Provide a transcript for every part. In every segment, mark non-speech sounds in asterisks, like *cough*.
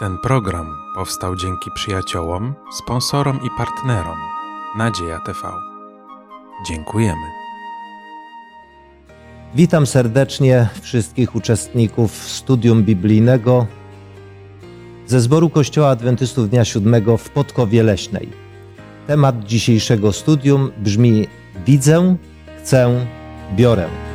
Ten program powstał dzięki przyjaciołom, sponsorom i partnerom Nadzieja TV. Dziękujemy. Witam serdecznie wszystkich uczestników studium biblijnego ze zboru Kościoła Adwentystów Dnia Siódmego w Podkowie Leśnej. Temat dzisiejszego studium brzmi Widzę, chcę, biorę.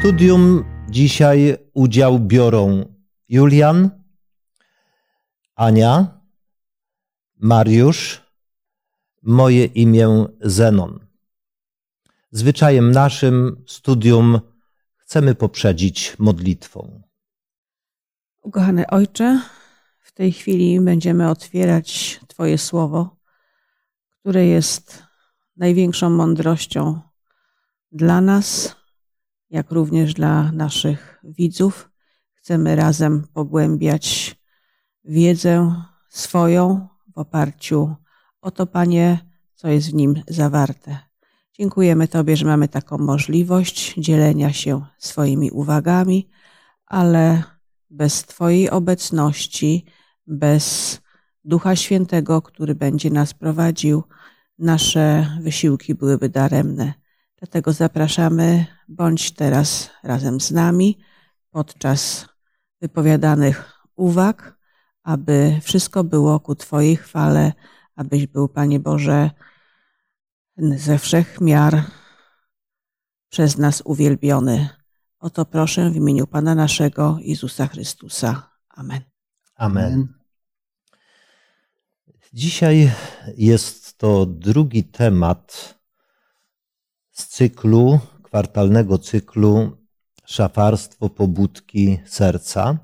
Studium dzisiaj udział biorą Julian, Ania, Mariusz, moje imię Zenon. Zwyczajem naszym studium chcemy poprzedzić modlitwą. Ukochany Ojcze, w tej chwili będziemy otwierać Twoje słowo, które jest największą mądrością dla nas jak również dla naszych widzów. Chcemy razem pogłębiać wiedzę swoją w oparciu o to, Panie, co jest w nim zawarte. Dziękujemy Tobie, że mamy taką możliwość dzielenia się swoimi uwagami, ale bez Twojej obecności, bez Ducha Świętego, który będzie nas prowadził, nasze wysiłki byłyby daremne. Dlatego zapraszamy, bądź teraz razem z nami podczas wypowiadanych uwag, aby wszystko było ku Twojej chwale, abyś był, Panie Boże, ze wszech miar przez nas uwielbiony. O to proszę w imieniu Pana naszego Jezusa Chrystusa. Amen. Amen. Dzisiaj jest to drugi temat z cyklu, kwartalnego cyklu Szafarstwo pobudki serca.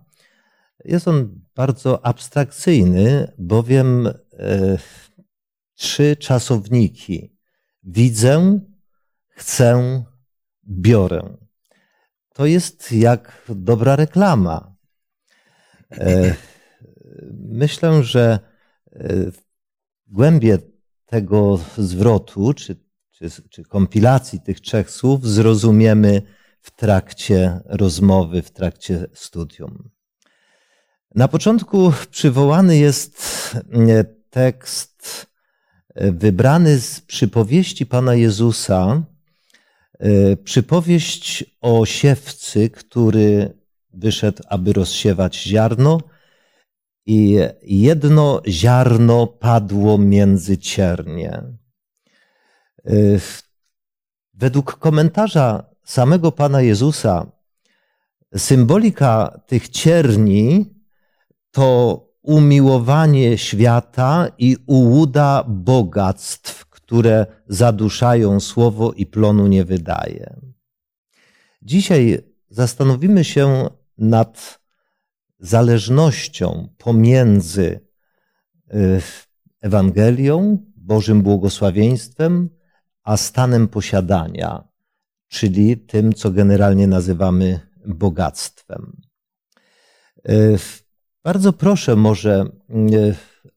Jest on bardzo abstrakcyjny, bowiem e, trzy czasowniki widzę, chcę, biorę. To jest jak dobra reklama. E, myślę, że e, głębie tego zwrotu, czy czy, czy kompilacji tych trzech słów zrozumiemy w trakcie rozmowy, w trakcie studium. Na początku przywołany jest e, tekst e, wybrany z przypowieści Pana Jezusa, e, przypowieść o siewcy, który wyszedł, aby rozsiewać ziarno, i jedno ziarno padło między ciernie. Y, według komentarza samego Pana Jezusa, symbolika tych cierni to umiłowanie świata i ułuda bogactw, które zaduszają słowo i plonu nie wydaje. Dzisiaj zastanowimy się nad zależnością pomiędzy y, Ewangelią, Bożym błogosławieństwem, a stanem posiadania, czyli tym, co generalnie nazywamy bogactwem. Bardzo proszę, może,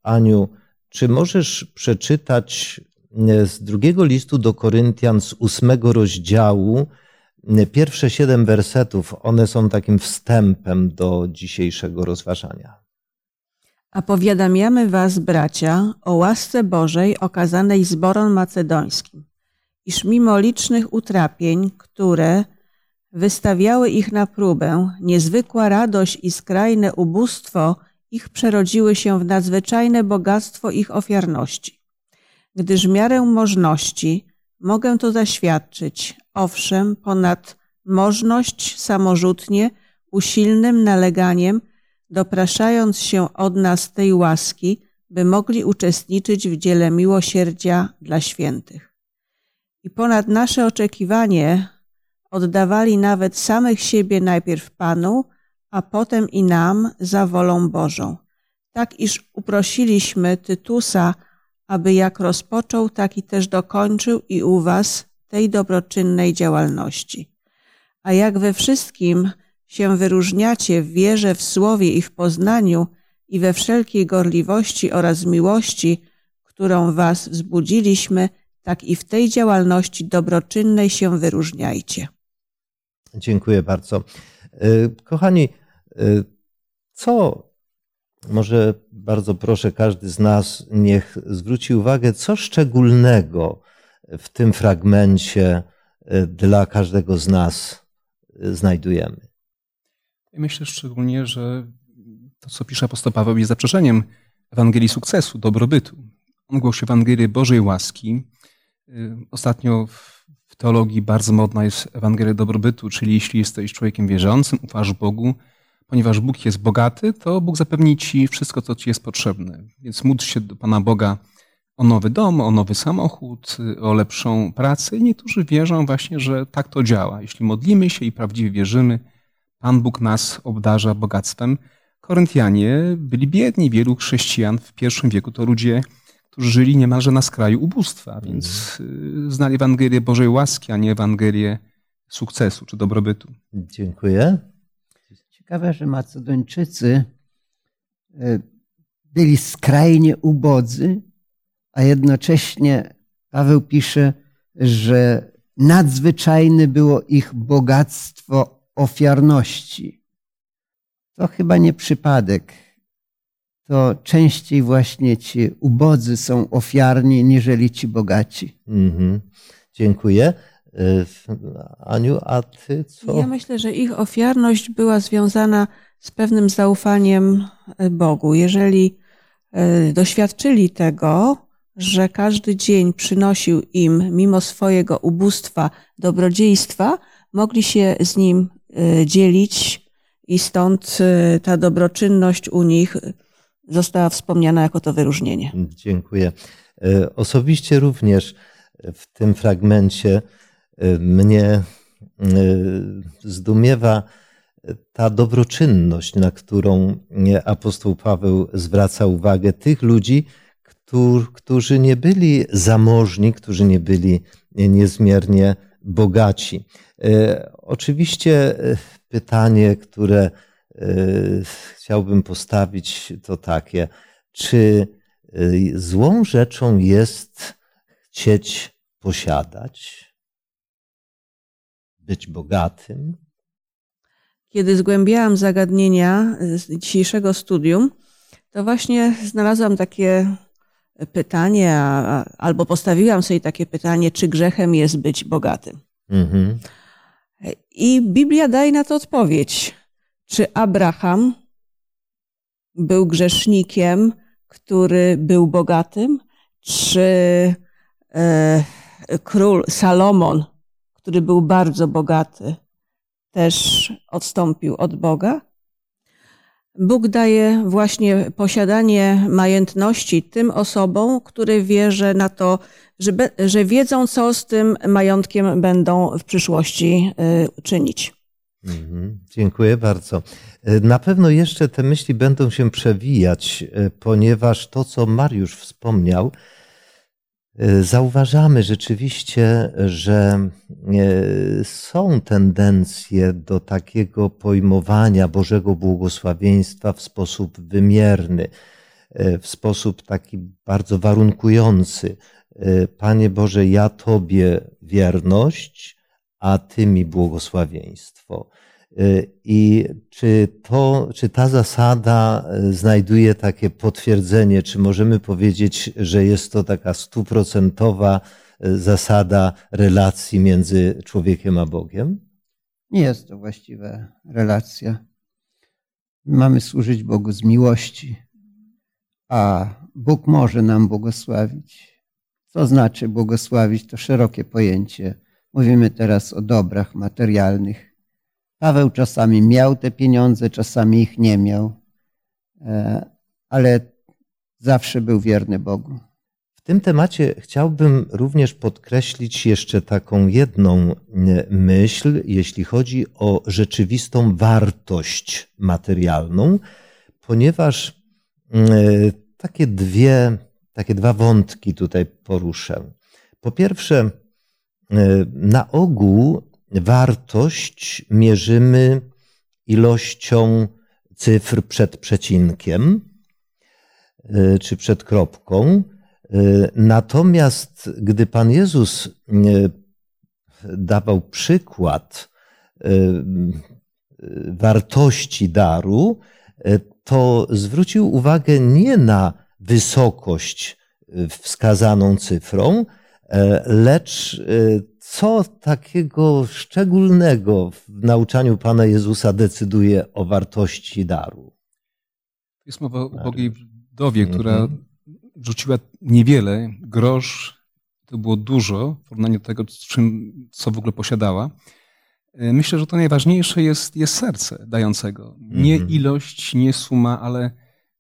Aniu, czy możesz przeczytać z drugiego listu do Koryntian z ósmego rozdziału pierwsze siedem wersetów? One są takim wstępem do dzisiejszego rozważania. A powiadamiamy was, bracia, o łasce Bożej okazanej zborom macedońskim iż mimo licznych utrapień, które wystawiały ich na próbę, niezwykła radość i skrajne ubóstwo ich przerodziły się w nadzwyczajne bogactwo ich ofiarności. Gdyż miarę możności mogę to zaświadczyć, owszem, ponad możność samorzutnie, usilnym naleganiem, dopraszając się od nas tej łaski, by mogli uczestniczyć w dziele miłosierdzia dla świętych i ponad nasze oczekiwanie oddawali nawet samych siebie najpierw Panu, a potem i nam za wolą Bożą. Tak iż uprosiliśmy Tytusa, aby jak rozpoczął, tak i też dokończył i u was tej dobroczynnej działalności. A jak we wszystkim się wyróżniacie w wierze, w słowie i w poznaniu, i we wszelkiej gorliwości oraz miłości, którą was wzbudziliśmy, tak i w tej działalności dobroczynnej się wyróżniajcie. Dziękuję bardzo. Y, kochani, y, co może bardzo proszę, każdy z nas niech zwróci uwagę, co szczególnego w tym fragmencie y, dla każdego z nas znajdujemy. Myślę szczególnie, że to, co pisze apostoł Paweł, jest zaprzeczeniem Ewangelii sukcesu, dobrobytu. On głosi Ewangelię Bożej łaski. Ostatnio w teologii bardzo modna jest Ewangelia dobrobytu, czyli jeśli jesteś człowiekiem wierzącym, ufasz Bogu, ponieważ Bóg jest bogaty, to Bóg zapewni ci wszystko, co ci jest potrzebne. Więc módl się do Pana Boga o nowy dom, o nowy samochód, o lepszą pracę. I niektórzy wierzą właśnie, że tak to działa. Jeśli modlimy się i prawdziwie wierzymy, Pan Bóg nas obdarza bogactwem. Koryntianie byli biedni. Wielu chrześcijan w pierwszym wieku to ludzie, którzy żyli niemalże na skraju ubóstwa, więc mhm. znali Ewangelię Bożej łaski, a nie Ewangelię sukcesu czy dobrobytu. Dziękuję. Ciekawe, że Macedończycy e, byli skrajnie ubodzy, a jednocześnie Paweł pisze, że nadzwyczajne było ich bogactwo ofiarności. To chyba nie przypadek. To częściej właśnie ci ubodzy są ofiarni, niżeli ci bogaci. Mhm. Dziękuję. Y, Aniu, a ty co? Ja myślę, że ich ofiarność była związana z pewnym zaufaniem y, Bogu. Jeżeli y, doświadczyli tego, że każdy dzień przynosił im, mimo swojego ubóstwa, dobrodziejstwa, mogli się z nim dzielić i stąd ta dobroczynność u nich została wspomniana jako to wyróżnienie. Dziękuję. Osobiście również w tym fragmencie mnie y, zdumiewa ta dobroczynność, na którą apostoł Paweł zwraca uwagę tych ludzi, którzy nie byli zamożni, którzy nie byli niezmiernie bogaci. Oczywiście pytanie, które chciałbym postawić, to takie: czy złą rzeczą jest chcieć posiadać? być bogatym? Kiedy zgłębiałam zagadnienia z dzisiejszego studium, to właśnie znalazłam takie pytanie, albo postawiłam sobie takie pytanie, czy grzechem jest być bogatym. Mhm. I Biblia daje na to odpowiedź. Czy Abraham był grzesznikiem, który był bogatym? Czy e, król Salomon który był bardzo bogaty, też odstąpił od Boga. Bóg daje właśnie posiadanie majętności tym osobom, które wierzą na to, że, że wiedzą, co z tym majątkiem będą w przyszłości y, czynić. Mhm, dziękuję bardzo. Na pewno jeszcze te myśli będą się przewijać, y, ponieważ to, co Mariusz wspomniał, E, zauważamy rzeczywiście, że e, są tendencje do takiego pojmowania Bożego błogosławieństwa w sposób wymierny, e, w sposób taki bardzo warunkujący. Panie Boże, ja Tobie wierność, a Ty mi błogosławieństwo. Y, I czy, to, czy ta zasada y, znajduje takie potwierdzenie? Czy możemy powiedzieć, że jest to taka stuprocentowa y, zasada relacji między człowiekiem a Bogiem? Nie jest to właściwa relacja. Mamy służyć Bogu z miłości, a Bóg może nam błogosławić. Co znaczy błogosławić? To szerokie pojęcie. Mówimy teraz o dobrach materialnych Paweł czasami miał te pieniądze, czasami ich nie miał, e, ale zawsze był wierny Bogu. W tym temacie chciałbym również podkreślić jeszcze taką jedną myśl, jeśli chodzi o rzeczywistą wartość materialną, ponieważ takie dwie, takie dwa wątki tutaj poruszę. Po pierwsze, na ogół wartość mierzymy ilością cyfr przed przecinkiem, czy przed kropką. Natomiast gdy Pan Jezus dawał przykład wartości daru, to zwrócił uwagę nie na wysokość wskazaną cyfrą, lecz co takiego szczególnego w nauczaniu Pana Jezusa decyduje o wartości daru? Jest mowa o ubogiej wdowie, która mhm. rzuciła niewiele, grosz, to było dużo w porównaniu do tego, czym, co w ogóle posiadała. E, myślę, że to najważniejsze jest, jest serce dającego. Nie mhm. ilość, nie suma, ale,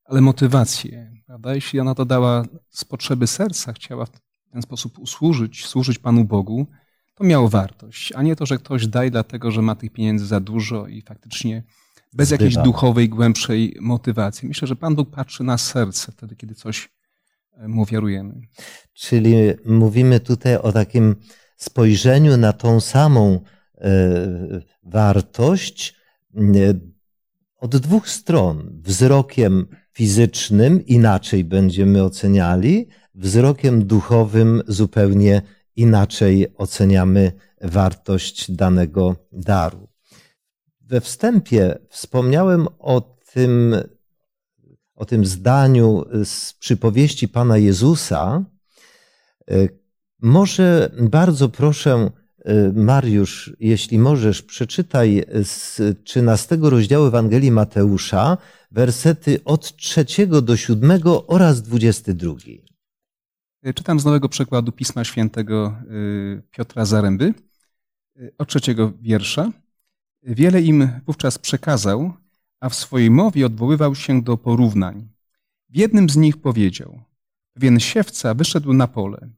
ale motywację. Prawda? Jeśli ona to dała z potrzeby serca, chciała w ten sposób usłużyć, służyć Panu Bogu, to miało wartość, a nie to, że ktoś daje dlatego, że ma tych pieniędzy za dużo i faktycznie bez jakiejś duchowej, głębszej motywacji. Myślę, że Pan Bóg patrzy na serce wtedy, kiedy coś e, mu ofiarujemy. Czyli mówimy tutaj o takim spojrzeniu na tą samą e, wartość e, od dwóch stron. Wzrokiem fizycznym inaczej będziemy oceniali, wzrokiem duchowym zupełnie inaczej oceniamy wartość danego daru. We wstępie wspomniałem o tym, o tym zdaniu z przypowieści Pana Jezusa. Może bardzo proszę, Mariusz, jeśli możesz, przeczytaj z 13 rozdziału Ewangelii Mateusza wersety od 3 do 7 oraz 22. Czytam z nowego przekładu Pisma Świętego y, Piotra Zaręby y, od trzeciego wiersza. Wiele im wówczas przekazał, a w swojej mowie odwoływał się do porównań. W jednym z nich powiedział: Pewien siewca wyszedł na pole.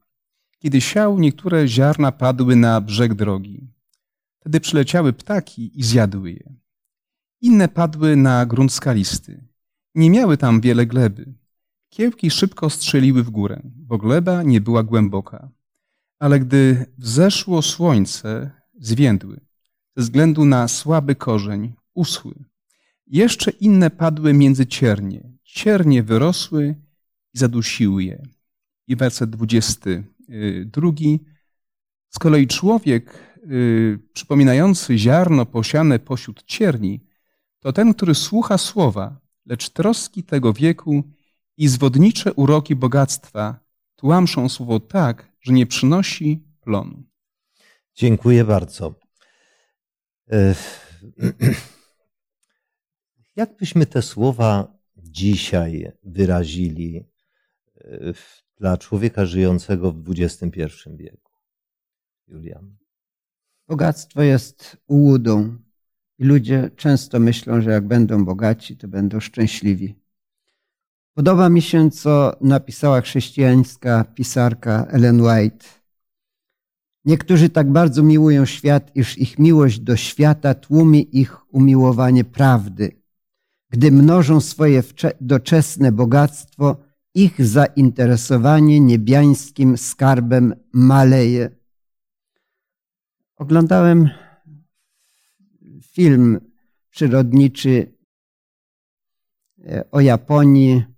Kiedy siał, niektóre ziarna padły na brzeg drogi. Wtedy przyleciały ptaki i zjadły je. Inne padły na grunt skalisty. Nie miały tam wiele gleby. Kiełki szybko strzeliły w górę, bo gleba nie była głęboka. Ale gdy wzeszło słońce, zwiędły. Ze względu na słaby korzeń uschły. Jeszcze inne padły między ciernie. Ciernie wyrosły i zadusiły je. I werset 22. Z kolei człowiek yy, przypominający ziarno posiane pośród cierni, to ten, który słucha słowa, lecz troski tego wieku i zwodnicze uroki bogactwa tłamszą słowo tak, że nie przynosi plonu. Dziękuję bardzo. E, *clears throat* jak byśmy te słowa dzisiaj wyrazili e, dla człowieka żyjącego w XXI wieku? Julian. Bogactwo jest ułudą i ludzie często myślą, że jak będą bogaci, to będą szczęśliwi. Podoba mi się, co napisała chrześcijańska pisarka Ellen White. Niektórzy tak bardzo miłują świat, iż ich miłość do świata tłumi ich umiłowanie prawdy. Gdy mnożą swoje doczesne bogactwo, ich zainteresowanie niebiańskim skarbem maleje. Oglądałem film przyrodniczy e, o Japonii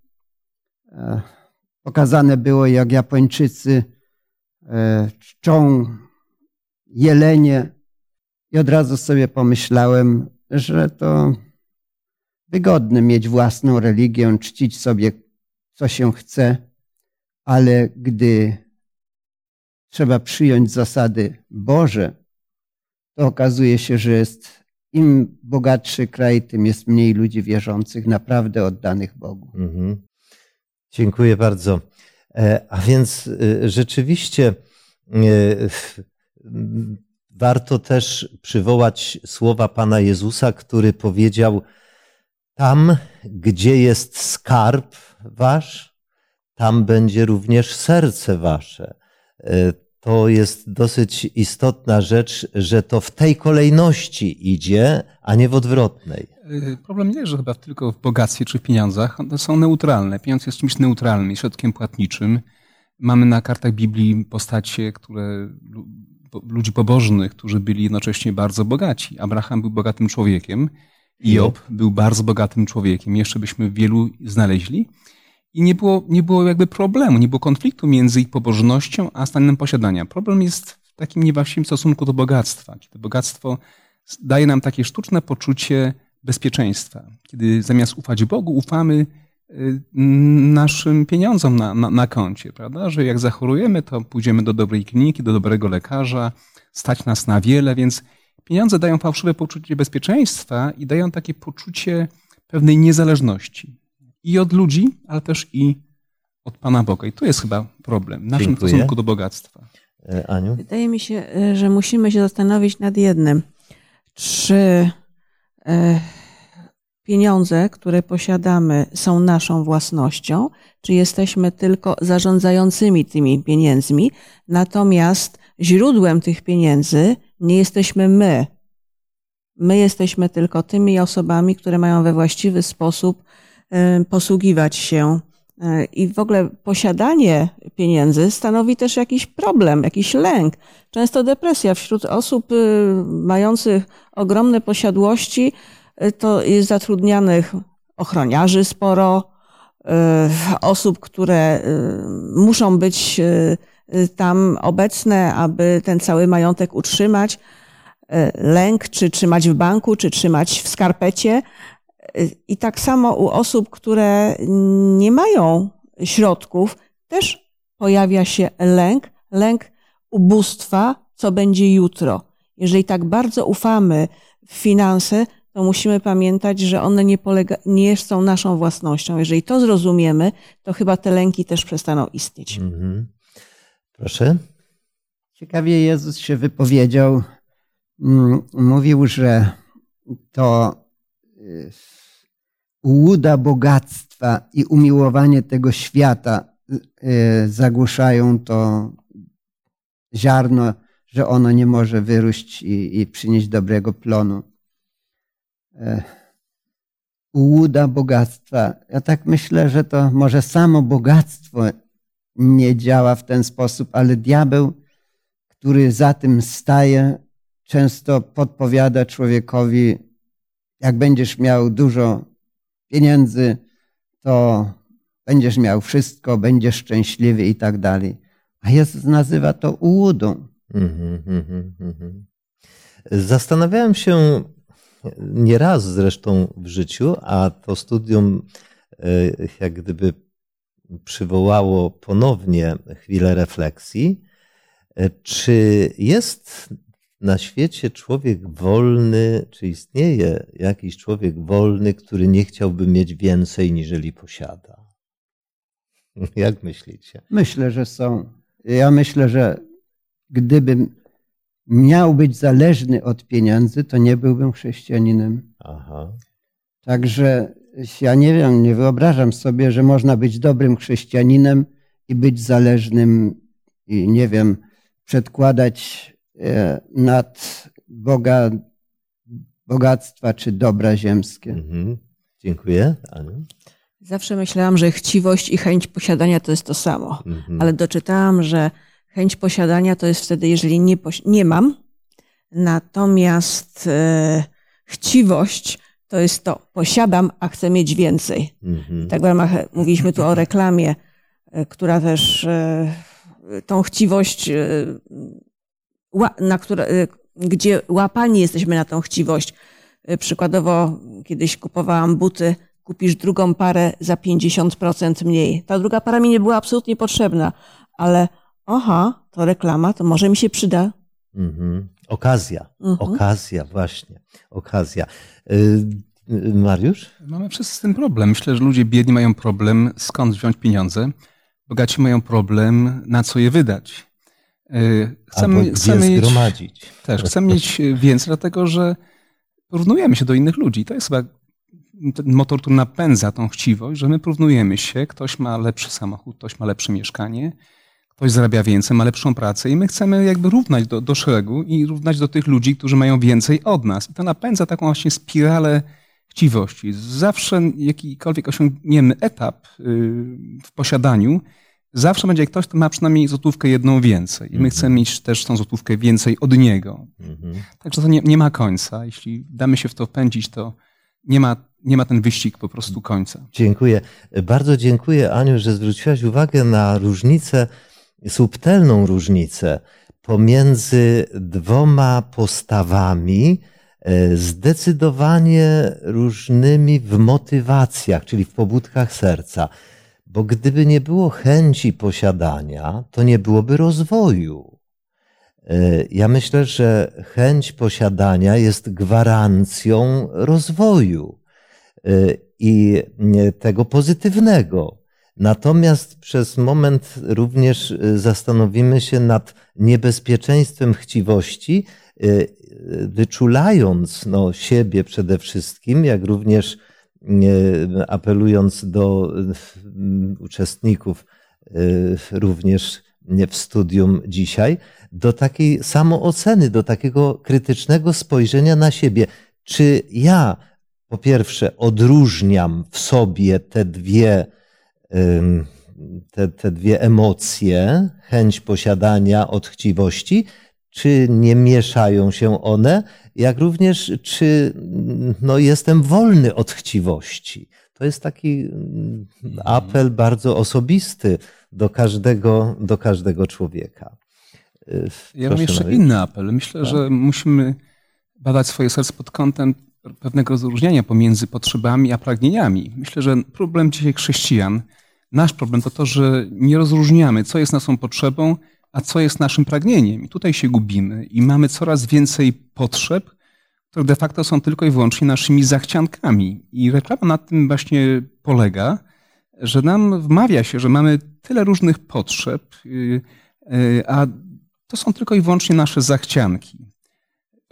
pokazane było, jak Japończycy e, czczą jelenie i od razu sobie pomyślałem, że to wygodne mieć własną religię, czcić sobie co się chce, ale gdy trzeba przyjąć zasady Boże, to okazuje się, że jest im bogatszy kraj, tym jest mniej ludzi wierzących, naprawdę oddanych Bogu. Mhm. Dziękuję bardzo. E, a więc e, rzeczywiście e, warto też przywołać słowa Pana Jezusa, który powiedział: Tam, gdzie jest skarb wasz, tam będzie również serce wasze. To jest dosyć istotna rzecz, że to w tej kolejności idzie, a nie w odwrotnej. Y, problem nie leży chyba tylko w bogactwie czy w pieniądzach. One są neutralne. Pieniądz jest czymś neutralnym, środkiem płatniczym. Mamy na kartach Biblii postacie, które, ludzi pobożnych, którzy byli jednocześnie bardzo bogaci. Abraham był bogatym człowiekiem, Job był bardzo bogatym człowiekiem. Jeszcze byśmy wielu znaleźli. I nie było, nie było jakby problemu, nie było konfliktu między ich pobożnością a stanem posiadania. Problem jest w takim niewłaściwym stosunku do bogactwa, kiedy bogactwo daje nam takie sztuczne poczucie bezpieczeństwa. Kiedy zamiast ufać Bogu, ufamy y, naszym pieniądzom na, na, na koncie, prawda? Że jak zachorujemy, to pójdziemy do dobrej kliniki, do dobrego lekarza, stać nas na wiele, więc pieniądze dają fałszywe poczucie bezpieczeństwa i dają takie poczucie pewnej niezależności. I od ludzi, ale też i od Pana Boga. I tu jest chyba problem w naszym Dziękuję. stosunku do bogactwa. E, Aniu? Wydaje mi się, e, że musimy się zastanowić nad jednym. Czy pieniądze, które posiadamy, są naszą własnością, czy jesteśmy tylko zarządzającymi tymi pieniędzmi, natomiast źródłem tych pieniędzy nie jesteśmy my. My jesteśmy tylko tymi osobami, które mają we właściwy sposób e, posługiwać się. E, I w ogóle posiadanie pieniędzy stanowi też jakiś problem, jakiś lęk. Często depresja wśród osób y, mających ogromne posiadłości y, to jest zatrudnianych ochroniarzy sporo, y, osób, które muszą być tam obecne, aby ten cały majątek utrzymać. Y, Lęk, czy trzymać w banku, czy trzymać w skarpecie. Y, I tak samo u osób, które nie mają środków, też pojawia się lęk, lęk ubóstwa, co będzie jutro. Jeżeli tak bardzo ufamy w finanse, to musimy pamiętać, że one nie, polega, nie są naszą własnością. Jeżeli to zrozumiemy, to chyba te lęki też przestaną istnieć. Mhm. Proszę. Ciekawie Jezus się wypowiedział. Mm, Mówił, że to y, ułuda bogactwa i umiłowanie tego świata y, zagłuszają to ziarno, że ono nie może wyróść i, i przynieść dobrego plonu. E, Ułuda bogactwa. Ja tak myślę, że to może samo bogactwo nie działa w ten sposób, ale diabeł, który za tym staje, często podpowiada człowiekowi, jak będziesz miał dużo pieniędzy, to będziesz miał wszystko, będziesz szczęśliwy i tak dalej. A Jezus nazywa to ułudą. Mhm, mhm, mhm. Zastanawiałem się nieraz zresztą w życiu, a to studium e, jak gdyby przywołało ponownie chwilę refleksji, e, czy jest na świecie człowiek wolny, czy istnieje jakiś człowiek wolny, który nie chciałby mieć więcej niżeli posiada? *laughs* Jak myślicie? Myślę, że są. Ja myślę, że gdybym miał być zależny od pieniędzy, to nie byłbym chrześcijaninem. Aha. Także ja nie wiem, nie wyobrażam sobie, że można być dobrym chrześcijaninem i być zależnym i nie wiem, przedkładać nad Boga bogactwa czy dobra ziemskie. Mhm. Dziękuję. Aniu? Zawsze myślałam, że chciwość i chęć posiadania to jest to samo, Mhm. ale doczytałam, że chęć posiadania to jest wtedy, jeżeli nie, nie mam, natomiast e, chciwość to jest to, posiadam, a chcę mieć więcej. Mhm. Tak w ramach, mówiliśmy tu o reklamie, e, która też e, tą chciwość, e, na które, e, gdzie łapani jesteśmy na tą chciwość. E, Przykładowo, kiedyś kupowałam buty, kupisz drugą parę za 50% mniej. Ta druga para mi nie była absolutnie potrzebna, ale aha, to reklama, to może mi się przyda. Mhm. Okazja. Mhm. Okazja, właśnie. Okazja. Y, y, Mariusz? Mamy wszyscy z tym problem. Myślę, że ludzie biedni mają problem, skąd wziąć pieniądze. Bogaci mają problem, na co je wydać. Yy, Albo gdzie zgromadzić. Też chcemy mieć więcej, dlatego że porównujemy się do innych ludzi. To jest chyba ten motor, który napędza tą chciwość, że my porównujemy się. Ktoś ma lepszy samochód, ktoś ma lepsze mieszkanie, ktoś zarabia więcej, ma lepszą pracę i my chcemy jakby równać do, do szeregu i równać do tych ludzi, którzy mają więcej od nas. I to napędza taką właśnie spiralę chciwości. Zawsze jakikolwiek osiągniemy etap yy, w posiadaniu, zawsze będzie ktoś, kto ma przynajmniej złotówkę jedną więcej. I my Mhm. chcemy mieć też tą złotówkę więcej od niego. Mhm. Także to nie, nie ma końca. Jeśli damy się w to pędzić, to nie ma nie ma ten wyścig po prostu końca. Dziękuję. Bardzo dziękuję, Aniu, że zwróciłaś uwagę na różnicę, subtelną różnicę pomiędzy dwoma postawami, e, zdecydowanie różnymi w motywacjach, czyli w pobudkach serca. Bo gdyby nie było chęci posiadania, to nie byłoby rozwoju. E, ja myślę, że chęć posiadania jest gwarancją rozwoju e, i tego pozytywnego. Natomiast przez moment również e, zastanowimy się nad niebezpieczeństwem chciwości, wyczulając no, siebie przede wszystkim, jak również apelując do uczestników również w studium dzisiaj, do takiej samooceny, do takiego krytycznego spojrzenia na siebie. Czy ja, po pierwsze, odróżniam w sobie te dwie, te, te dwie emocje, chęć posiadania od chciwości, czy nie mieszają się one, jak również czy no, jestem wolny od chciwości. To jest taki mm, apel bardzo osobisty do każdego, do każdego człowieka. Ja mam jeszcze inny apel. Myślę, tak? że musimy badać swoje serce pod kątem pewnego rozróżnienia pomiędzy potrzebami a pragnieniami. Myślę, że problem dzisiaj chrześcijan, nasz problem to to, że nie rozróżniamy, co jest naszą potrzebą, a co jest naszym pragnieniem. I tutaj się gubimy i mamy coraz więcej potrzeb, które de facto są tylko i wyłącznie naszymi zachciankami. I reklama na tym właśnie polega, że nam wmawia się, że mamy tyle różnych potrzeb, y, y, a to są tylko i wyłącznie nasze zachcianki.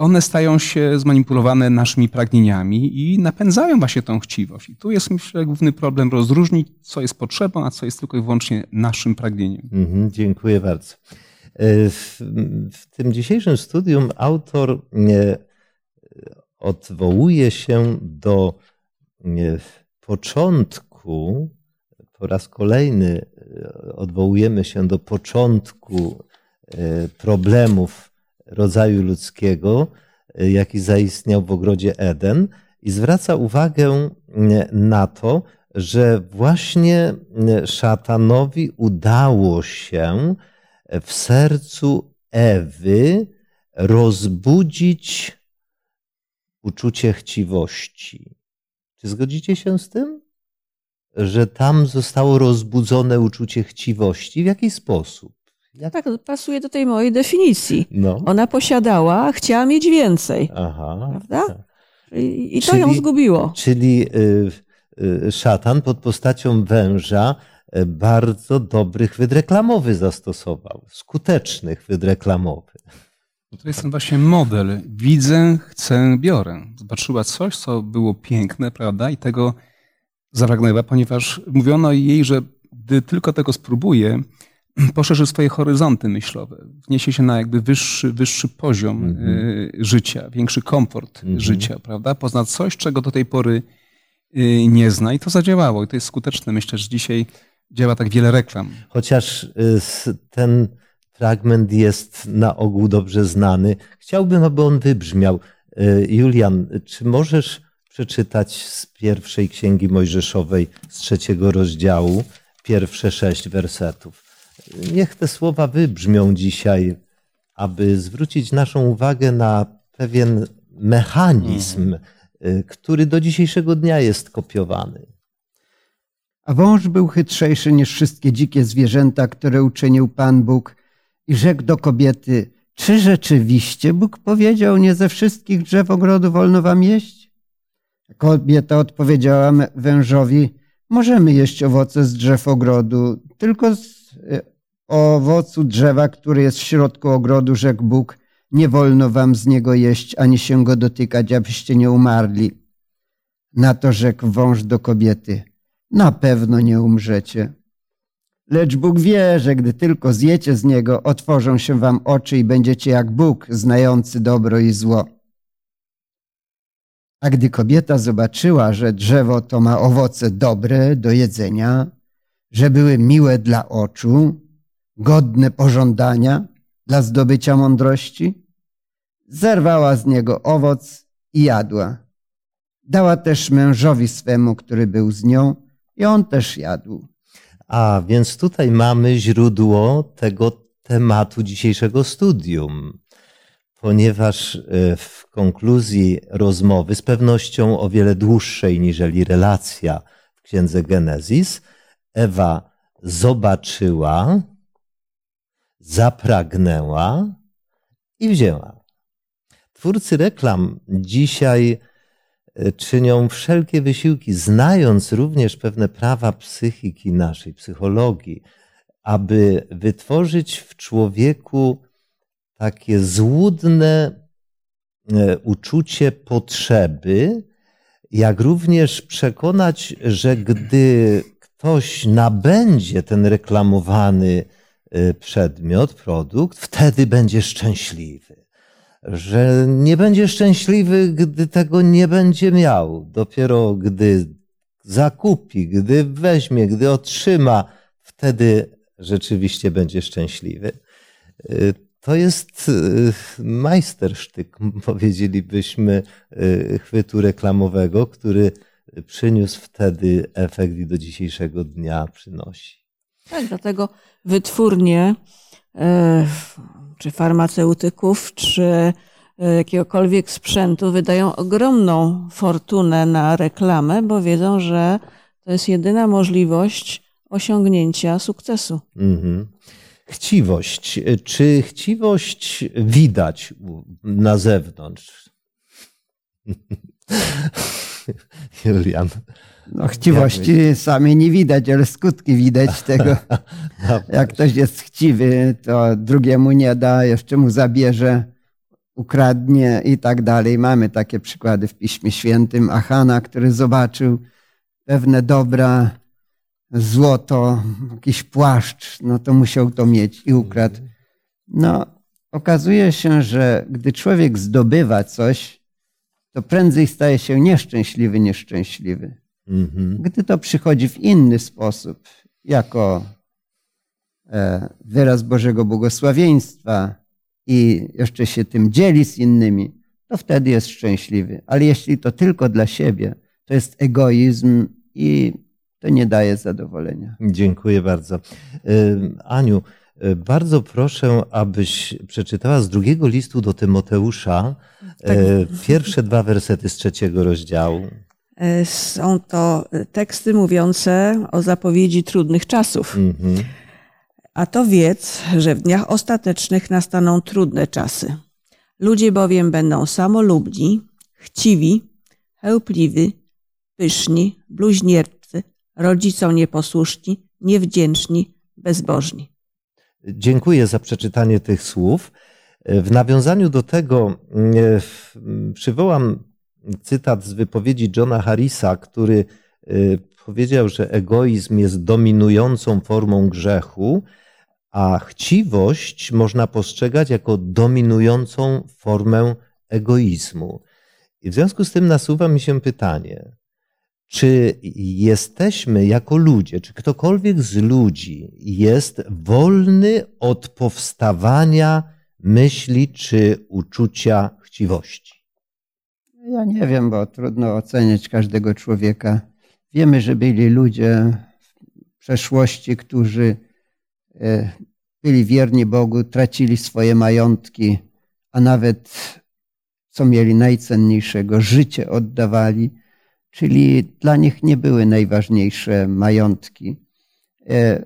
One stają się zmanipulowane naszymi pragnieniami i napędzają właśnie tą chciwość. I tu jest, myślę, główny problem rozróżnić, co jest potrzebą, a co jest tylko i wyłącznie naszym pragnieniem. Mhm, dziękuję bardzo. E, w, w tym dzisiejszym studium autor odwołuje się do początku, po raz kolejny e, odwołujemy się do początku E, problemów rodzaju ludzkiego, e, jaki zaistniał w ogrodzie Eden, i zwraca uwagę na to, że właśnie szatanowi udało się w sercu Ewy rozbudzić uczucie chciwości. Czy zgodzicie się z tym? Że tam zostało rozbudzone uczucie chciwości? W jaki sposób? Jak... Tak, pasuje do tej mojej definicji. No. Ona posiadała, chciała mieć więcej. Aha. Prawda? Tak. I, I, to czyli, ją zgubiło. Czyli y, y, szatan pod postacią węża y, bardzo dobrych wydreklamowy zastosował. Skutecznych wydreklamowy. To jest ten właśnie model. Widzę, chcę, biorę. Zobaczyła coś, co było piękne, prawda? I tego zapragnęła, ponieważ mówiono jej, że gdy tylko tego spróbuje, poszerzy swoje horyzonty myślowe, wniesie się na jakby wyższy, wyższy poziom mm -hmm. życia, większy komfort mm -hmm. życia, prawda? Pozna coś, czego do tej pory y, nie zna i to zadziałało i to jest skuteczne. Myślę, że dzisiaj działa tak wiele reklam. Chociaż y, ten fragment jest na ogół dobrze znany. Chciałbym, aby on wybrzmiał. Julian, czy możesz przeczytać z pierwszej księgi Mojżeszowej, z trzeciego rozdziału, pierwsze sześć wersetów? Niech te słowa wybrzmią dzisiaj, aby zwrócić naszą uwagę na pewien mechanizm, y, który do dzisiejszego dnia jest kopiowany. A wąż był chytrzejszy niż wszystkie dzikie zwierzęta, które uczynił Pan Bóg i rzekł do kobiety, czy rzeczywiście Bóg powiedział, nie ze wszystkich drzew ogrodu wolno wam jeść? Kobieta odpowiedziała wężowi, możemy jeść owoce z drzew ogrodu, tylko z owocu drzewa, który jest w środku ogrodu, rzekł Bóg, nie wolno wam z niego jeść, ani się go dotykać, abyście nie umarli. Na to rzekł wąż do kobiety, na pewno nie umrzecie. Lecz Bóg wie, że gdy tylko zjecie z niego, otworzą się wam oczy i będziecie jak Bóg, znający dobro i zło. A gdy kobieta zobaczyła, że drzewo to ma owoce dobre do jedzenia, że były miłe dla oczu godne pożądania dla zdobycia mądrości, zerwała z niego owoc i jadła. Dała też mężowi swemu, który był z nią, i on też jadł. A więc tutaj mamy źródło tego tematu dzisiejszego studium, ponieważ e, w konkluzji rozmowy, z pewnością o wiele dłuższej niżeli relacja w księdze Genezis, Ewa zobaczyła, zapragnęła i wzięła. Twórcy reklam dzisiaj e, czynią wszelkie wysiłki, znając również pewne prawa psychiki naszej, psychologii, aby wytworzyć w człowieku takie złudne e, uczucie potrzeby, jak również przekonać, że gdy ktoś nabędzie ten reklamowany e, przedmiot, produkt, wtedy będzie szczęśliwy. Że nie będzie szczęśliwy, gdy tego nie będzie miał. Dopiero gdy zakupi, gdy weźmie, gdy otrzyma, wtedy rzeczywiście będzie szczęśliwy. Y, to jest y, majstersztyk, *laughs* powiedzielibyśmy, y, chwytu reklamowego, który przyniósł wtedy efekt i do dzisiejszego dnia przynosi. Tak, dlatego wytwórnie e, czy farmaceutyków, czy e, jakiegokolwiek sprzętu wydają ogromną fortunę na reklamę, bo wiedzą, że to jest jedyna możliwość osiągnięcia sukcesu. Mhm. Chciwość. Czy chciwość widać na zewnątrz? *laughs* *laughs* Julian. No, chciwości sami nie widać, ale skutki widać *laughs* tego. Jak ktoś jest chciwy, to drugiemu nie da, jeszcze mu zabierze, ukradnie i tak dalej. Mamy takie przykłady w Piśmie Świętym. Achana, który zobaczył pewne dobra, złoto, jakiś płaszcz, no to musiał to mieć i ukradł. No, okazuje się, że gdy człowiek zdobywa coś, to prędzej staje się nieszczęśliwy niż szczęśliwy. Mhm. Gdy to przychodzi w inny sposób, jako e, wyraz Bożego błogosławieństwa i jeszcze się tym dzieli z innymi, to wtedy jest szczęśliwy. Ale jeśli to tylko dla siebie, to jest egoizm i to nie daje zadowolenia. Dziękuję bardzo. Aniu, bardzo proszę, abyś przeczytała z drugiego listu do Tymoteusza tak. Y, pierwsze dwa wersety z trzeciego rozdziału. E, są to teksty mówiące o zapowiedzi trudnych czasów. Mhm. A to wiedz, że w dniach ostatecznych nastaną trudne czasy. Ludzie bowiem będą samolubni, chciwi, chełpliwi, pyszni, bluźnierczy, rodzicom nieposłuszni, niewdzięczni, bezbożni. Dziękuję za przeczytanie tych słów. W nawiązaniu do tego e, przywołam cytat z wypowiedzi Johna Harrisa, który e, powiedział, że egoizm jest dominującą formą grzechu, a chciwość można postrzegać jako dominującą formę egoizmu. I w związku z tym nasuwa mi się pytanie, czy jesteśmy jako ludzie, czy ktokolwiek z ludzi jest wolny od powstawania myśli czy uczucia chciwości? Ja nie wiem, bo trudno oceniać każdego człowieka. Wiemy, że byli ludzie w przeszłości, którzy e, byli wierni Bogu, tracili swoje majątki, a nawet co mieli najcenniejszego, życie oddawali czyli dla nich nie były najważniejsze majątki. E,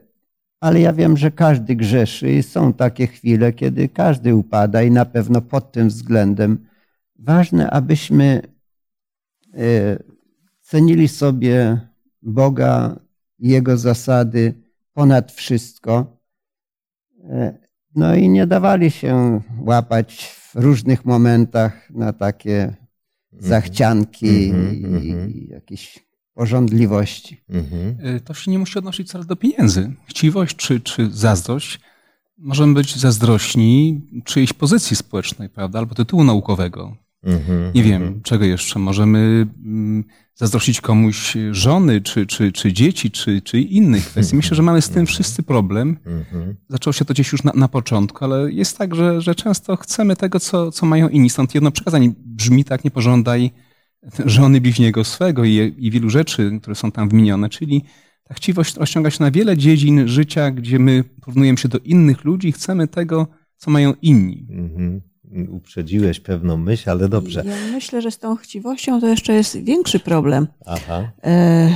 ale ja wiem, że każdy grzeszy i są takie chwile, kiedy każdy upada i na pewno pod tym względem ważne, abyśmy e, cenili sobie Boga Jego zasady ponad wszystko. E, no i nie dawali się łapać w różnych momentach na takie. Zachcianki mm -hmm, i, mm -hmm. jakieś porządliwości. Mm -hmm. To się nie musi odnosić wcale do pieniędzy. Chciwość czy, czy zazdrość. Możemy być zazdrośni czyjejś pozycji społecznej, prawda, albo tytułu naukowego. Mhm, nie wiem, mhm. czego jeszcze. Możemy mm, zazdrościć komuś żony, czy, czy, czy dzieci, czy, czy innych kwestii. Myślę, że mamy z tym mhm. wszyscy problem. Zaczęło się to gdzieś już na, na początku, ale jest tak, że, że często chcemy tego, co, co mają inni. Stąd jedno przekazanie brzmi tak, nie pożądaj żony bliźniego swego i, i wielu rzeczy, które są tam wymienione, czyli ta chciwość rozciąga się na wiele dziedzin życia, gdzie my porównujemy się do innych ludzi i chcemy tego, co mają inni. Mhm. Uprzedziłeś pewną myśl, ale dobrze. Ja myślę, że z tą chciwością to jeszcze jest większy problem. Aha. E,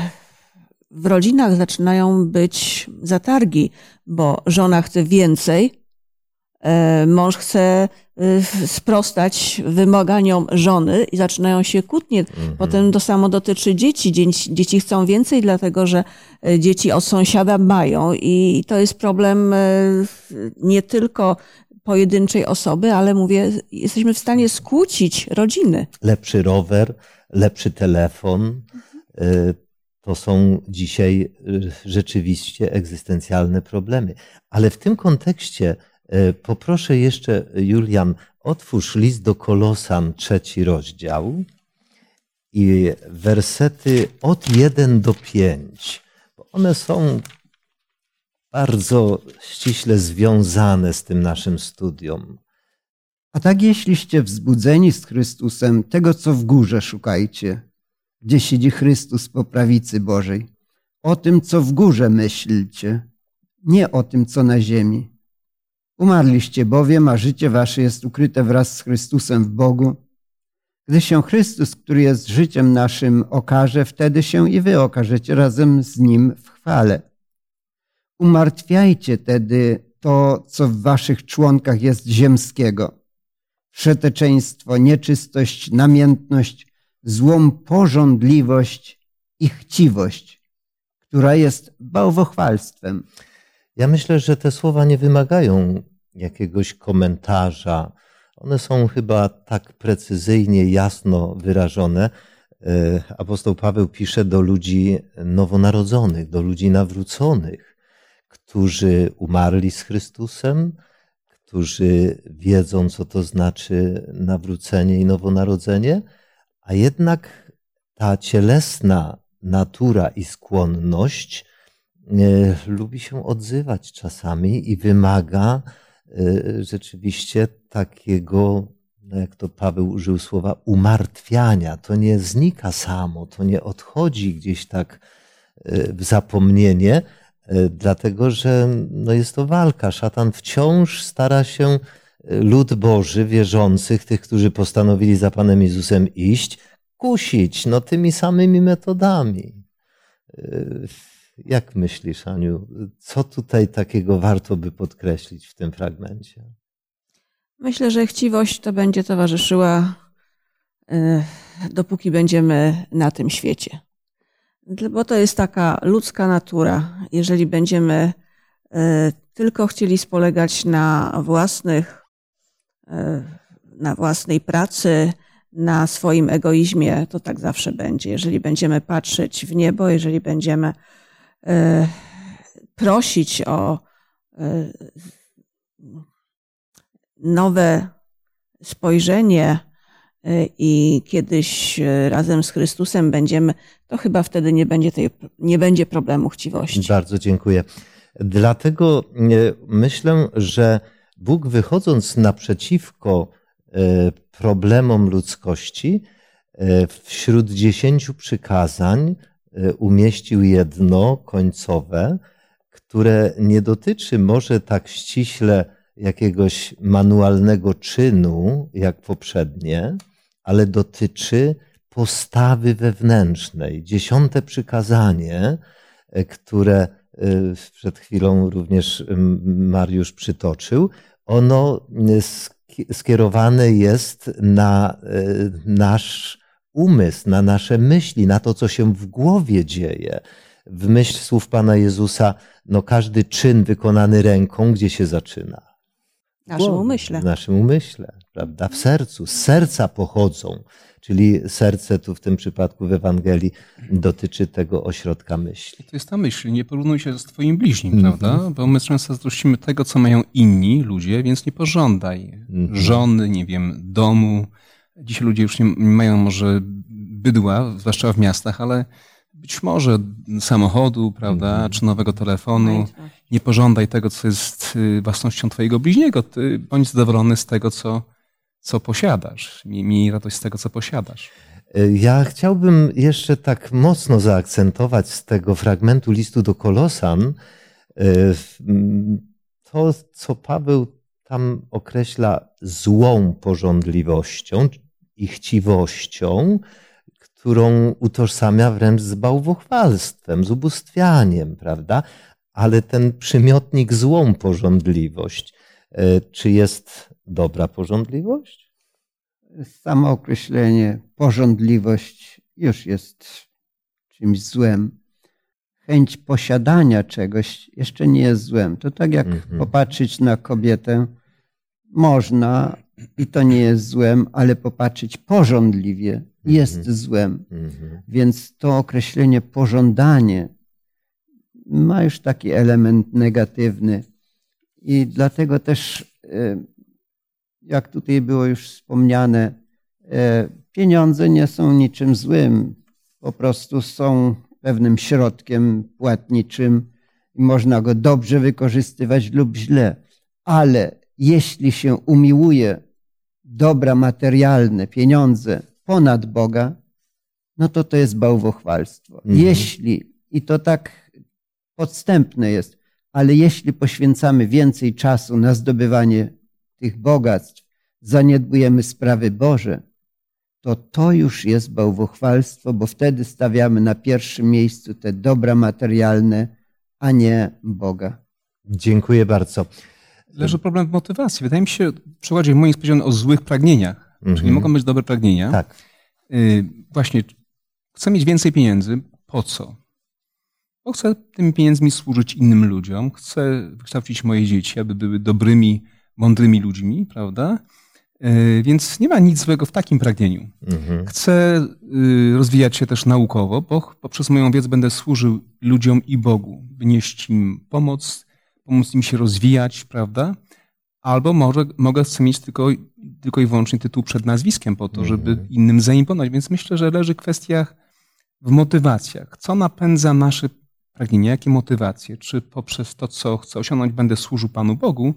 w rodzinach zaczynają być zatargi, bo żona chce więcej, e, mąż chce e, sprostać wymaganiom żony i zaczynają się kłótnie. Mhm. Potem to samo dotyczy dzieci. Dzieci, dzieci chcą więcej, dlatego że dzieci od sąsiada mają i to jest problem nie tylko pojedynczej osoby, ale mówię, jesteśmy w stanie skłócić rodziny. Lepszy rower, lepszy telefon. To są dzisiaj rzeczywiście egzystencjalne problemy. Ale w tym kontekście poproszę jeszcze, Julian, otwórz list do Kolosan, trzeci rozdział i wersety od 1 do 5. Bo one są bardzo ściśle związane z tym naszym studium. A tak jeśliście wzbudzeni z Chrystusem, tego co w górze szukajcie, gdzie siedzi Chrystus po prawicy Bożej. O tym, co w górze myślcie, nie o tym, co na ziemi. Umarliście bowiem, a życie wasze jest ukryte wraz z Chrystusem w Bogu. Gdy się Chrystus, który jest życiem naszym, okaże, wtedy się i wy okażecie razem z Nim w chwale. Umartwiajcie tedy to, co w waszych członkach jest ziemskiego. Przeteczeństwo, nieczystość, namiętność, złą pożądliwość i chciwość, która jest bałwochwalstwem. Ja myślę, że te słowa nie wymagają jakiegoś komentarza. One są chyba tak precyzyjnie, jasno wyrażone. E, apostoł Paweł pisze do ludzi nowonarodzonych, do ludzi nawróconych, którzy umarli z Chrystusem, którzy wiedzą, co to znaczy nawrócenie i nowonarodzenie, a jednak ta cielesna natura i skłonność e, lubi się odzywać czasami i wymaga e, rzeczywiście takiego, no jak to Paweł użył słowa, umartwiania. To nie znika samo, to nie odchodzi gdzieś tak e, w zapomnienie, dlatego że no jest to walka. Szatan wciąż stara się lud Boży, wierzących, tych, którzy postanowili za Panem Jezusem iść, kusić no, tymi samymi metodami. Jak myślisz, Aniu, co tutaj takiego warto by podkreślić w tym fragmencie? Myślę, że chciwość to będzie towarzyszyła, dopóki będziemy na tym świecie. Bo to jest taka ludzka natura. Jeżeli będziemy tylko chcieli spolegać na własnych na własnej pracy, na swoim egoizmie, to tak zawsze będzie. Jeżeli będziemy patrzeć w niebo, jeżeli będziemy e, prosić o e, nowe spojrzenie e, i kiedyś razem z Chrystusem będziemy, to chyba wtedy nie będzie, tej, nie będzie problemu chciwości. Bardzo dziękuję. Dlatego myślę, że Bóg wychodząc naprzeciwko e, problemom ludzkości, e, wśród dziesięciu przykazań e, umieścił jedno końcowe, które nie dotyczy może tak ściśle jakiegoś manualnego czynu, jak poprzednie, ale dotyczy postawy wewnętrznej. Dziesiąte przykazanie, które przed chwilą również Mariusz przytoczył, ono skierowane jest na e, nasz umysł, na nasze myśli, na to, co się w głowie dzieje. W myśl słów Pana Jezusa, no każdy czyn wykonany ręką, gdzie się zaczyna? W naszym umyśle. W naszym umyśle, prawda? W sercu. Z serca pochodzą. Czyli serce tu w tym przypadku w Ewangelii dotyczy tego ośrodka myśli. To jest ta myśl. Nie porównuj się z Twoim bliźnim, mm -hmm. prawda? Bo my często zazdrościmy tego, co mają inni ludzie, więc nie pożądaj mm -hmm. żony, nie wiem, domu. Dzisiaj ludzie już nie mają może bydła, zwłaszcza w miastach, ale być może samochodu, prawda, mm -hmm. czy nowego telefonu. Nie pożądaj tego, co jest y, własnością Twojego bliźniego. Ty bądź zadowolony z tego, co co posiadasz. Miej radość z tego, co posiadasz. Ja chciałbym jeszcze tak mocno zaakcentować z tego fragmentu listu do Kolosan to, co Paweł tam określa złą porządliwością i chciwością, którą utożsamia wręcz z bałwochwalstwem, z ubóstwianiem, prawda? Ale ten przymiotnik złą porządliwość, e, czy jest dobra porządliwość? Samo określenie porządliwość już jest czymś złem. Chęć posiadania czegoś jeszcze nie jest złem. To tak jak mhm. popatrzeć na kobietę, można i to nie jest złem, ale popatrzeć porządliwie jest mhm. złem. Mhm. Więc to określenie pożądanie ma już taki element negatywny. I dlatego też, e, jak tutaj było już wspomniane, e, pieniądze nie są niczym złym. Po prostu są pewnym środkiem płatniczym i można go dobrze wykorzystywać lub źle. Ale jeśli się umiłuje dobra materialne, pieniądze ponad Boga, no to to jest bałwochwalstwo. Mhm. Jeśli, i to tak podstępne jest, ale jeśli poświęcamy więcej czasu na zdobywanie tych bogactw, zaniedbujemy sprawy Boże, to to już jest bałwochwalstwo, bo wtedy stawiamy na pierwszym miejscu te dobra materialne, a nie Boga. Dziękuję bardzo. Leży problem w motywacji. Wydaje mi się, w przykładzie moim powiedziano o złych pragnieniach. -hmm. Czyli mogą być dobre pragnienia. Tak. Y, właśnie, chcę mieć więcej pieniędzy. Po co? Bo chcę tymi pieniędzmi służyć innym ludziom. Chcę wykształcić moje dzieci, aby były dobrymi, mądrymi ludźmi, prawda? Y, więc nie ma nic złego w takim pragnieniu. Mhm. Chcę y, rozwijać się też naukowo, bo poprzez moją wiedzę będę służył ludziom i Bogu, wynieść im pomoc, pomóc im się rozwijać, prawda? Albo może mogę chcę mieć tylko, tylko i wyłącznie tytuł przed nazwiskiem po to, żeby mhm. innym zaimponować. Więc myślę, że leży kwestia w motywacjach. Co napędza nasze pragnienia? Jakie motywacje? Czy poprzez to, co chcę osiągnąć, będę służył Panu Bogu,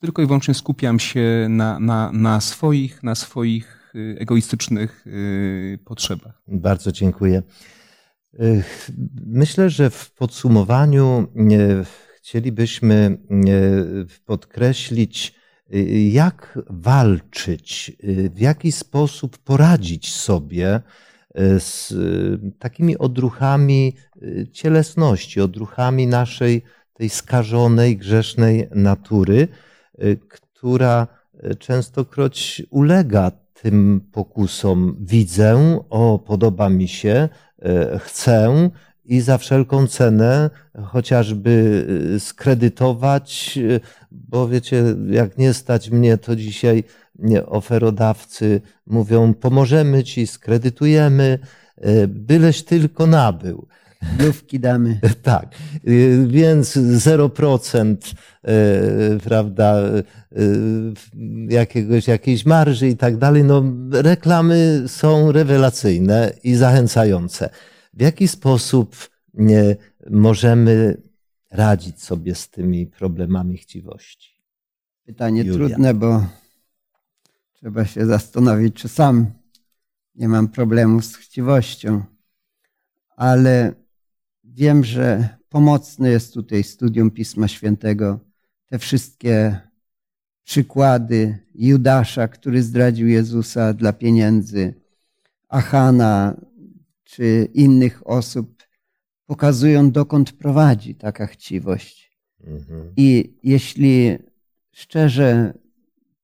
tylko i wyłącznie skupiam się na, na, na swoich, na swoich y, egoistycznych y, potrzebach? Bardzo dziękuję. Y, myślę, że w podsumowaniu chcielibyśmy podkreślić, jak walczyć, w jaki sposób poradzić sobie z takimi odruchami cielesności, odruchami naszej tej skażonej, grzesznej natury, która y, częstokroć ulega tym pokusom. Widzę, o, podoba mi się, y, chcę i za wszelką cenę chociażby skredytować, bo wiecie, jak nie stać mnie, to dzisiaj oferodawcy mówią, pomożemy ci, skredytujemy, byleś tylko nabył. Lówki damy. *laughs* Tak, y, więc 0% y, prawda, y, jakiegoś, jakiejś marży i tak dalej. No, reklamy są rewelacyjne i zachęcające. W jaki sposób możemy radzić sobie z tymi problemami chciwości? Pytanie Julia. trudne, bo trzeba się zastanowić, czy sam nie mam problemu z chciwością, ale Wiem, że pomocne jest tutaj studium Pisma Świętego. Te wszystkie przykłady Judasza, który zdradził Jezusa dla pieniędzy, Achana czy innych osób pokazują, dokąd prowadzi taka chciwość. Mhm. I jeśli szczerze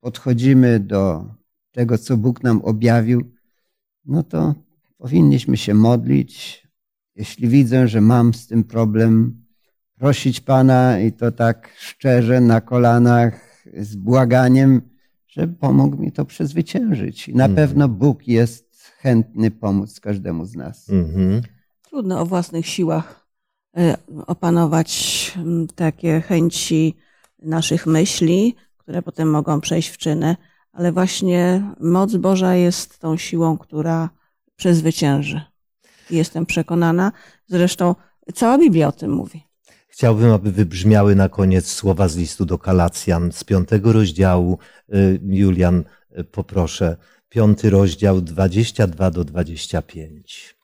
podchodzimy do tego, co Bóg nam objawił, no to powinniśmy się modlić, jeśli widzę, że mam z tym problem, prosić Pana i to tak szczerze na kolanach z błaganiem, żeby pomógł mi to przezwyciężyć. I na mm. pewno Bóg jest chętny pomóc każdemu z nas. Mm -hmm. Trudno o własnych siłach e, opanować takie chęci naszych myśli, które potem mogą przejść w czyny, ale właśnie moc Boża jest tą siłą, która przezwycięży. Jestem przekonana. Zresztą cała Biblia o tym mówi. Chciałbym, aby wybrzmiały na koniec słowa z listu do Kalacjan z piątego rozdziału. Y, Julian, y, poproszę, piąty rozdział 22 do 25.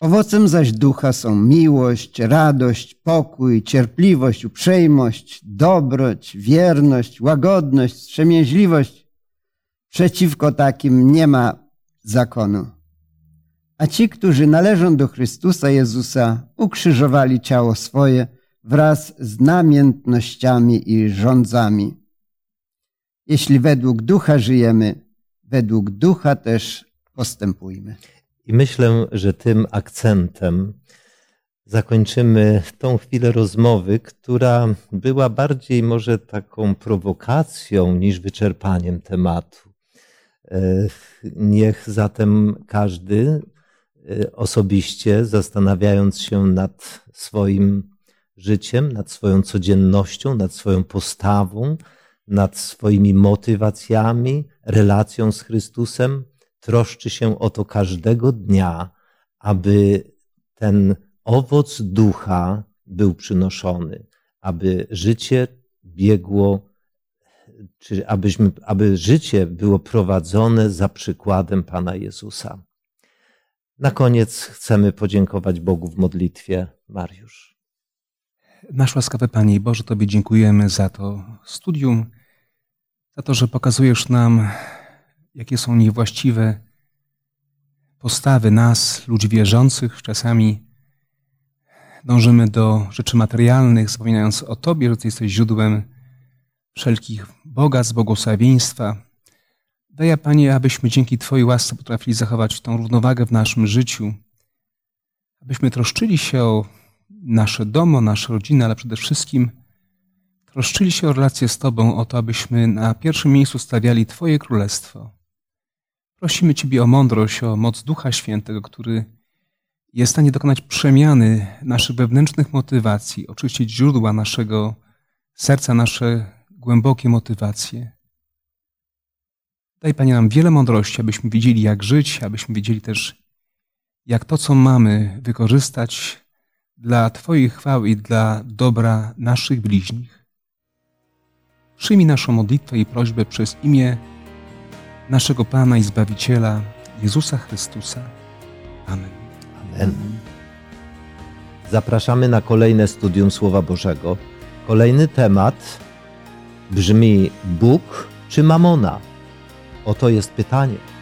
Owocem zaś ducha są miłość, radość, pokój, cierpliwość, uprzejmość, dobroć, wierność, łagodność, wstrzemięźliwość. Przeciwko takim nie ma zakonu. A ci, którzy należą do Chrystusa Jezusa, ukrzyżowali ciało swoje wraz z namiętnościami i rządzami. Jeśli według ducha żyjemy, według ducha też postępujmy. I myślę, że tym akcentem zakończymy tą chwilę rozmowy, która była bardziej może taką prowokacją niż wyczerpaniem tematu. E, niech zatem każdy osobiście, zastanawiając się nad swoim życiem, nad swoją codziennością, nad swoją postawą, nad swoimi motywacjami, relacją z Chrystusem, troszczy się o to każdego dnia, aby ten owoc ducha był przynoszony, aby życie biegło, czy abyśmy, aby życie było prowadzone za przykładem Pana Jezusa. Na koniec chcemy podziękować Bogu w modlitwie. Mariusz. Nasz łaskawy Panie Boże, Tobie dziękujemy za to studium, za to, że pokazujesz nam, jakie są niewłaściwe postawy nas, ludzi wierzących. Czasami dążymy do rzeczy materialnych, zapominając o Tobie, że Ty jesteś źródłem wszelkich bogactw, błogosławieństwa. Daj, Panie, abyśmy dzięki Twojej łasce potrafili zachować tą równowagę w naszym życiu, abyśmy troszczyli się o nasze domo, nasze rodziny, ale przede wszystkim troszczyli się o relacje z Tobą, o to, abyśmy na pierwszym miejscu stawiali Twoje królestwo. Prosimy Ciebie o mądrość, o moc Ducha Świętego, który jest w stanie dokonać przemiany naszych wewnętrznych motywacji, oczyścić źródła naszego serca, nasze głębokie motywacje. Daj Panie nam wiele mądrości, abyśmy wiedzieli, jak żyć, abyśmy wiedzieli też, jak to, co mamy, wykorzystać dla Twojej chwały i dla dobra naszych bliźnich. Przyjmij naszą modlitwę i prośbę przez imię naszego Pana i Zbawiciela Jezusa Chrystusa. Amen. Amen. Zapraszamy na kolejne studium Słowa Bożego. Kolejny temat brzmi Bóg czy Mamona? Oto jest pytanie.